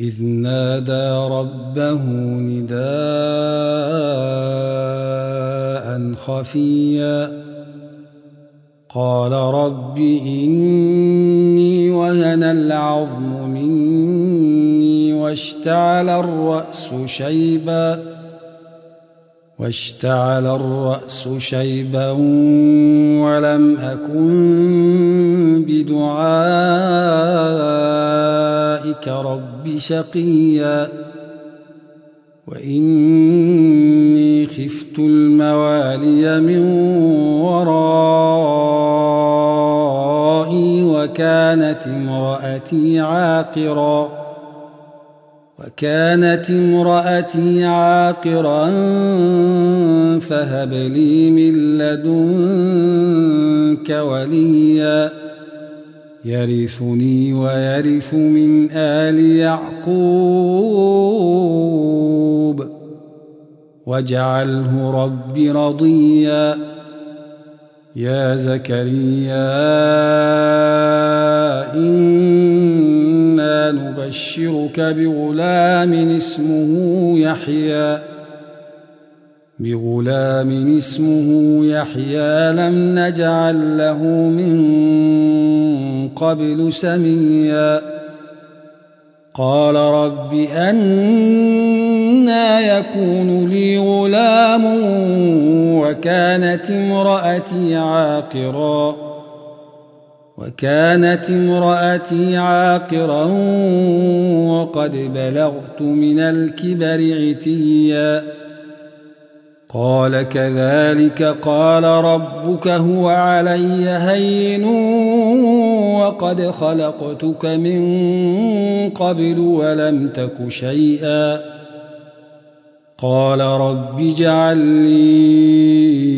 إذ نادى ربه نداء خفيا. قال رب إني وهن العظم مني واشتعل الرأس شيبا. واشتعل الرأس شيبا ولم أكن بدعائك رب شقيا وإني خفت الموالي من ورائي وكانت امرأتي عاقرا وكانت امرأتي عاقرا فهب لي من لدنك وليا. يرثني ويرث من آل يعقوب. واجعله رب رضيا. يا زكريا نبشرك بغلام اسمه يحيى. بغلام اسمه يحيى لم نجعل له من قبل سميا. قال رب أنا يكون لي غلام وكانت امرأتي عاقرا. وكانت امرأتي عاقرا وقد بلغت من الكبر عتيا. قال كذلك قال ربك هو علي هين وقد خلقتك من قبل ولم تك شيئا. قال رب اجعل لي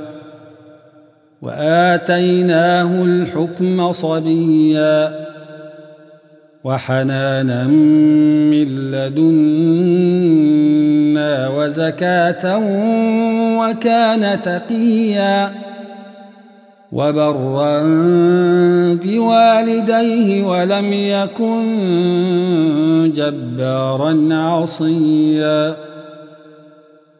وآتيناه الحكم صبيا وحنانا من لدنا وزكاة وكان تقيا وبرا بوالديه ولم يكن جبارا عصيا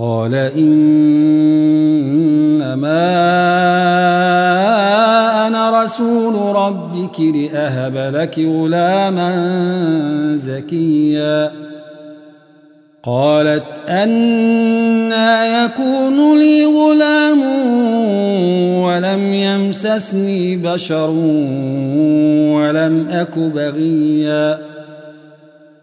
قال إنما أنا رسول ربك لأهب لك غلاما زكيا. قالت أنا يكون لي غلام ولم يمسسني بشر ولم أك بغيا.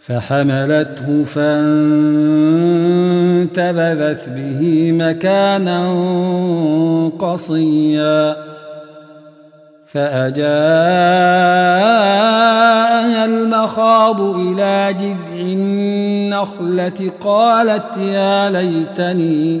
فحملته فانتبذت به مكانا قصيا فأجاءها المخاض إلى جذع النخلة قالت يا ليتني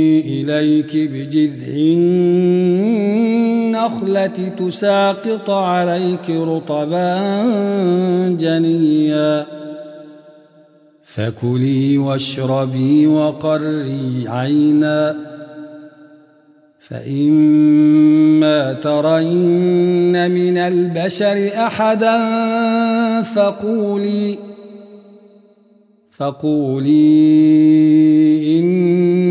إليك بجذع النخلة تساقط عليك رطبا جنيا. فكلي واشربي وقري عينا. فإما ترين من البشر أحدا فقولي فقولي إني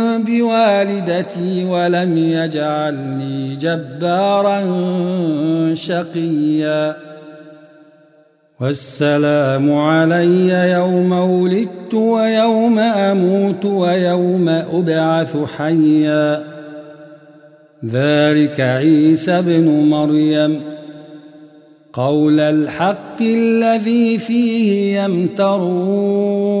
بوالدتي ولم يجعلني جبارا شقيا. والسلام علي يوم ولدت ويوم أموت ويوم أبعث حيا. ذلك عيسى ابن مريم. قول الحق الذي فيه يمترون.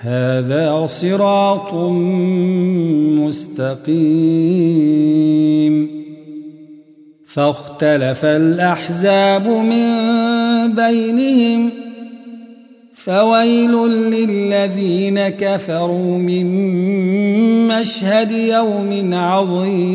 هذا صراط مستقيم. فاختلف الأحزاب من بينهم. فويل للذين كفروا من مشهد يوم عظيم.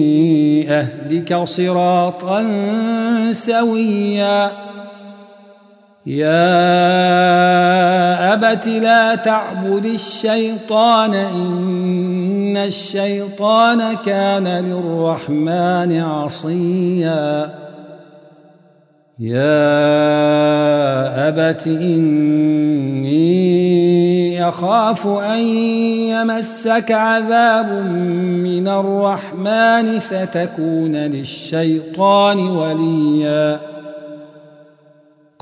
أهدك صراطا سويا. يا أبت لا تعبد الشيطان إن الشيطان كان للرحمن عصيا. يا أبت إني أخاف أن يمسك عذاب من الرحمن فتكون للشيطان ولياً.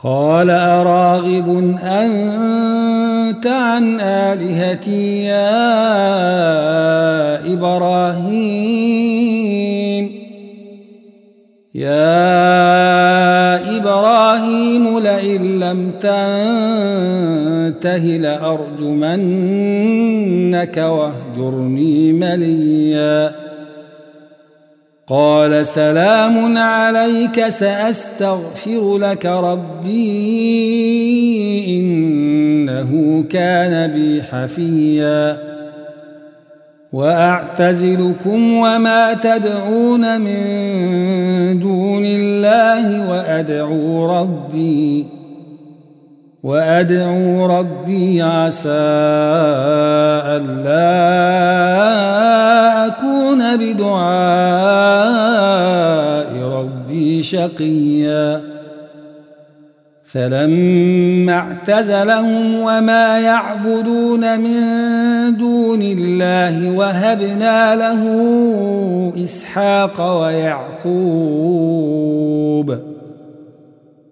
قال أراغب أنت عن آلهتي يا إبراهيم. يا لئن لم تنته لأرجمنك واهجرني مليا. قال سلام عليك سأستغفر لك ربي إنه كان بي حفيا. وأعتزلكم وما تدعون من دون الله وأدعو ربي. وأدعو ربي عسى ألا أكون بدعاء ربي شقيا. فلما اعتزلهم وما يعبدون من دون الله وهبنا له إسحاق ويعقوب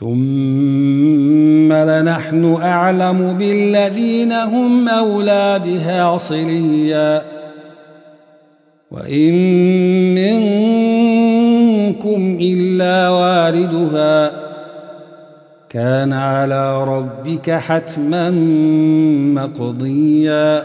ثم لنحن أعلم بالذين هم أولى بها صليا. وإن منكم إلا واردها. كان على ربك حتما مقضيا.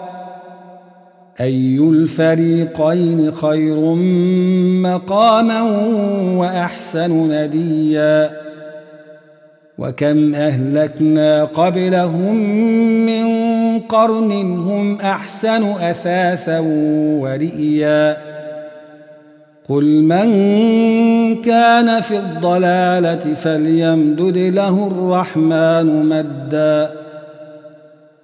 أي الفريقين خير مقاما وأحسن نديا وكم أهلكنا قبلهم من قرن هم أحسن أثاثا ورئيا قل من كان في الضلالة فليمدد له الرحمن مدًّا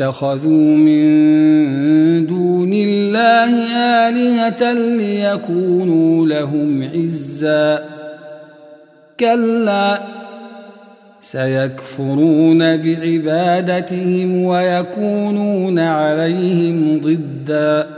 واتخذوا من دون الله آلهة ليكونوا لهم عزا. كلا سيكفرون بعبادتهم ويكونون عليهم ضدا.